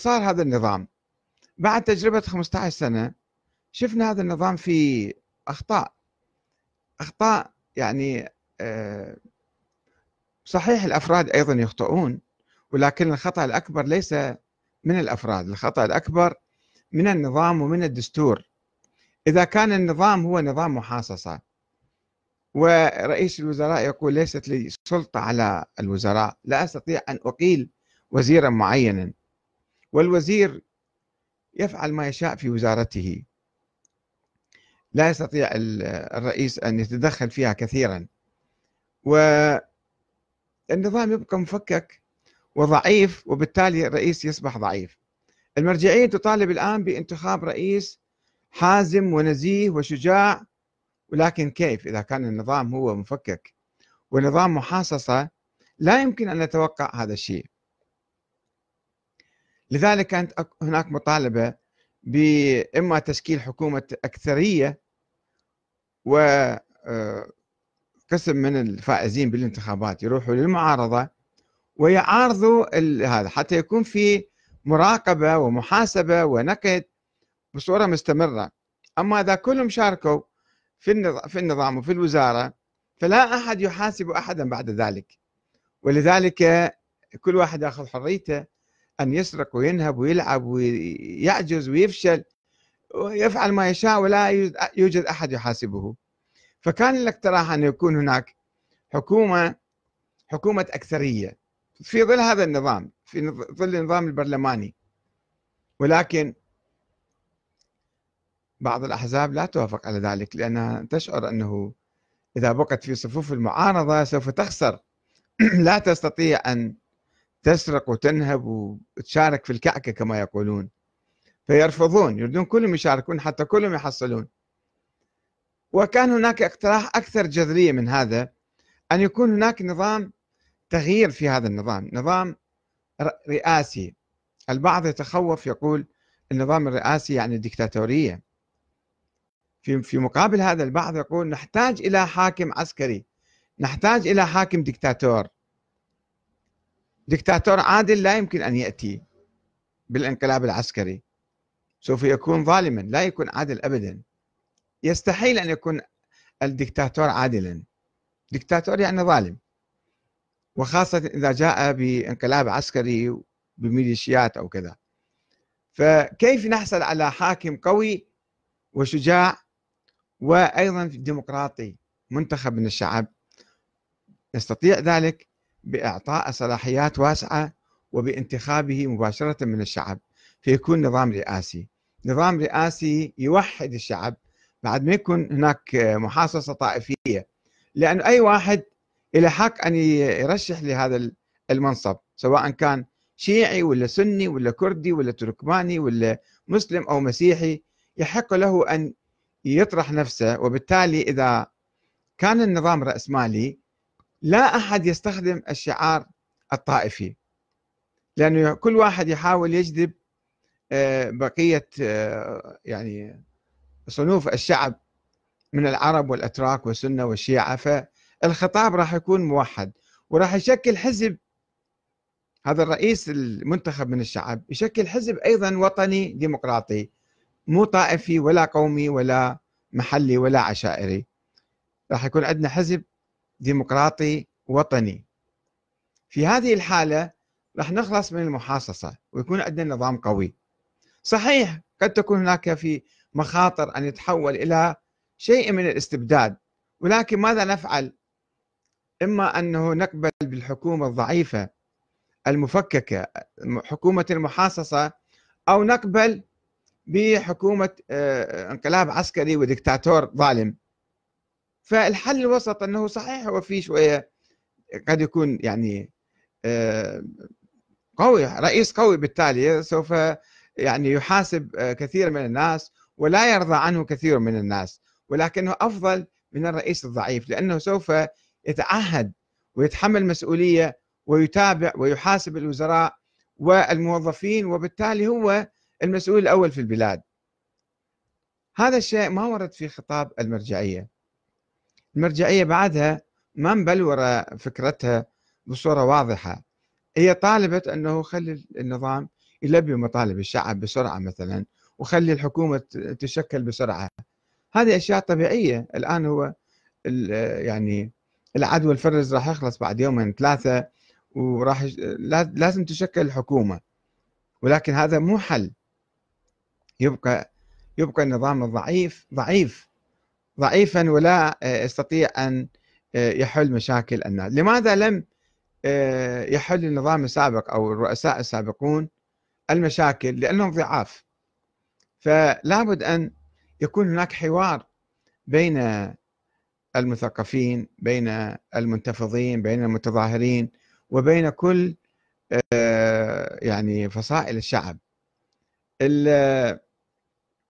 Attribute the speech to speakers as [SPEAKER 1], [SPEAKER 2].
[SPEAKER 1] صار هذا النظام. بعد تجربة 15 سنة شفنا هذا النظام فيه أخطاء. أخطاء يعني آه، صحيح الأفراد أيضا يخطئون ولكن الخطأ الأكبر ليس من الأفراد الخطأ الأكبر من النظام ومن الدستور. إذا كان النظام هو نظام محاصصة ورئيس الوزراء يقول ليست لي سلطة على الوزراء لا أستطيع أن أقيل وزيرا معينا. والوزير يفعل ما يشاء في وزارته. لا يستطيع الرئيس أن يتدخل فيها كثيرا. والنظام يبقى مفكك وضعيف وبالتالي الرئيس يصبح ضعيف. المرجعية تطالب الآن بانتخاب رئيس حازم ونزيه وشجاع ولكن كيف إذا كان النظام هو مفكك؟ ونظام محاصصة لا يمكن أن نتوقع هذا الشيء. لذلك كانت هناك مطالبة بإما تشكيل حكومة أكثرية وقسم آه، من الفائزين بالانتخابات يروحوا للمعارضة ويعارضوا هذا حتى يكون في مراقبة ومحاسبة ونقد بصورة مستمرة. أما إذا كلهم شاركوا في في النظام وفي الوزارة فلا أحد يحاسب أحدا بعد ذلك. ولذلك كل واحد يأخذ حريته أن يسرق وينهب ويلعب ويعجز ويفشل ويفعل ما يشاء ولا يوجد أحد يحاسبه. فكان الاقتراح أن يكون هناك حكومة حكومة أكثرية في ظل هذا النظام في ظل النظام البرلماني. ولكن بعض الأحزاب لا توافق على ذلك لأنها تشعر أنه إذا بقت في صفوف المعارضة سوف تخسر. لا تستطيع أن تسرق وتنهب وتشارك في الكعكة كما يقولون. فيرفضون يريدون كلهم يشاركون حتى كلهم يحصلون. وكان هناك اقتراح أكثر جذرية من هذا أن يكون هناك نظام تغيير في هذا النظام نظام رئاسي. البعض يتخوف يقول النظام الرئاسي يعني ديكتاتورية. في في مقابل هذا البعض يقول نحتاج إلى حاكم عسكري نحتاج إلى حاكم ديكتاتور. دكتاتور عادل لا يمكن أن يأتي بالانقلاب العسكري. سوف يكون ظالما لا يكون عادل أبدا. يستحيل أن يكون الدكتاتور عادلا. دكتاتور يعني ظالم. وخاصة إذا جاء بانقلاب عسكري بميليشيات أو كذا. فكيف نحصل على حاكم قوي وشجاع وأيضا ديمقراطي منتخب من الشعب؟ نستطيع ذلك؟ بإعطاء صلاحيات واسعة وبانتخابه مباشرة من الشعب فيكون نظام رئاسي. نظام رئاسي يوحد الشعب بعد ما يكون هناك محاصصة طائفية لأن أي واحد له حق أن يرشح لهذا المنصب سواء كان شيعي ولا سني ولا كردي ولا تركماني ولا مسلم أو مسيحي يحق له أن يطرح نفسه وبالتالي إذا كان النظام رأسمالي لا أحد يستخدم الشعار الطائفي لأنه كل واحد يحاول يجذب آه، بقية آه، يعني صنوف الشعب من العرب والأتراك والسنة والشيعة فالخطاب راح يكون موحد وراح يشكل حزب. هذا الرئيس المنتخب من الشعب يشكل حزب أيضا وطني ديمقراطي مو طائفي ولا قومي ولا محلي ولا عشائري. راح يكون عندنا حزب ديمقراطي وطني. في هذه الحالة راح نخلص من المحاصصة ويكون عندنا نظام قوي. صحيح قد تكون هناك في مخاطر أن يتحول إلى شيء من الاستبداد ولكن ماذا نفعل؟ إما أنه نقبل بالحكومة الضعيفة المفككة حكومة المحاصصة أو نقبل بحكومة آه، انقلاب عسكري ودكتاتور ظالم. فالحل الوسط أنه صحيح هو في شوية قد يكون يعني آه، قوي رئيس قوي بالتالي سوف يعني يحاسب آه، كثير من الناس ولا يرضى عنه كثير من الناس ولكنه أفضل من الرئيس الضعيف لأنه سوف يتعهد ويتحمل مسؤولية ويتابع ويحاسب الوزراء والموظفين وبالتالي هو المسؤول الأول في البلاد. هذا الشيء ما ورد في خطاب المرجعية. المرجعية بعدها ما مبلورة فكرتها بصورة واضحة. هي طالبت أنه خلي النظام يلبي مطالب الشعب بسرعة مثلا وخلي الحكومة تشكل بسرعة. هذه أشياء طبيعية. الآن هو يعني العدوى الفرز راح يخلص بعد يومين ثلاثة وراح لازم تشكل الحكومة ولكن هذا مو حل. يبقى يبقى النظام الضعيف ضعيف. ضعيفا ولا يستطيع أن يحل مشاكل الناس. لماذا لم يحل النظام السابق أو الرؤساء السابقون المشاكل؟ لأنهم ضعاف. فلا بد أن يكون هناك حوار بين المثقفين بين المنتفضين بين المتظاهرين وبين كل يعني فصائل الشعب.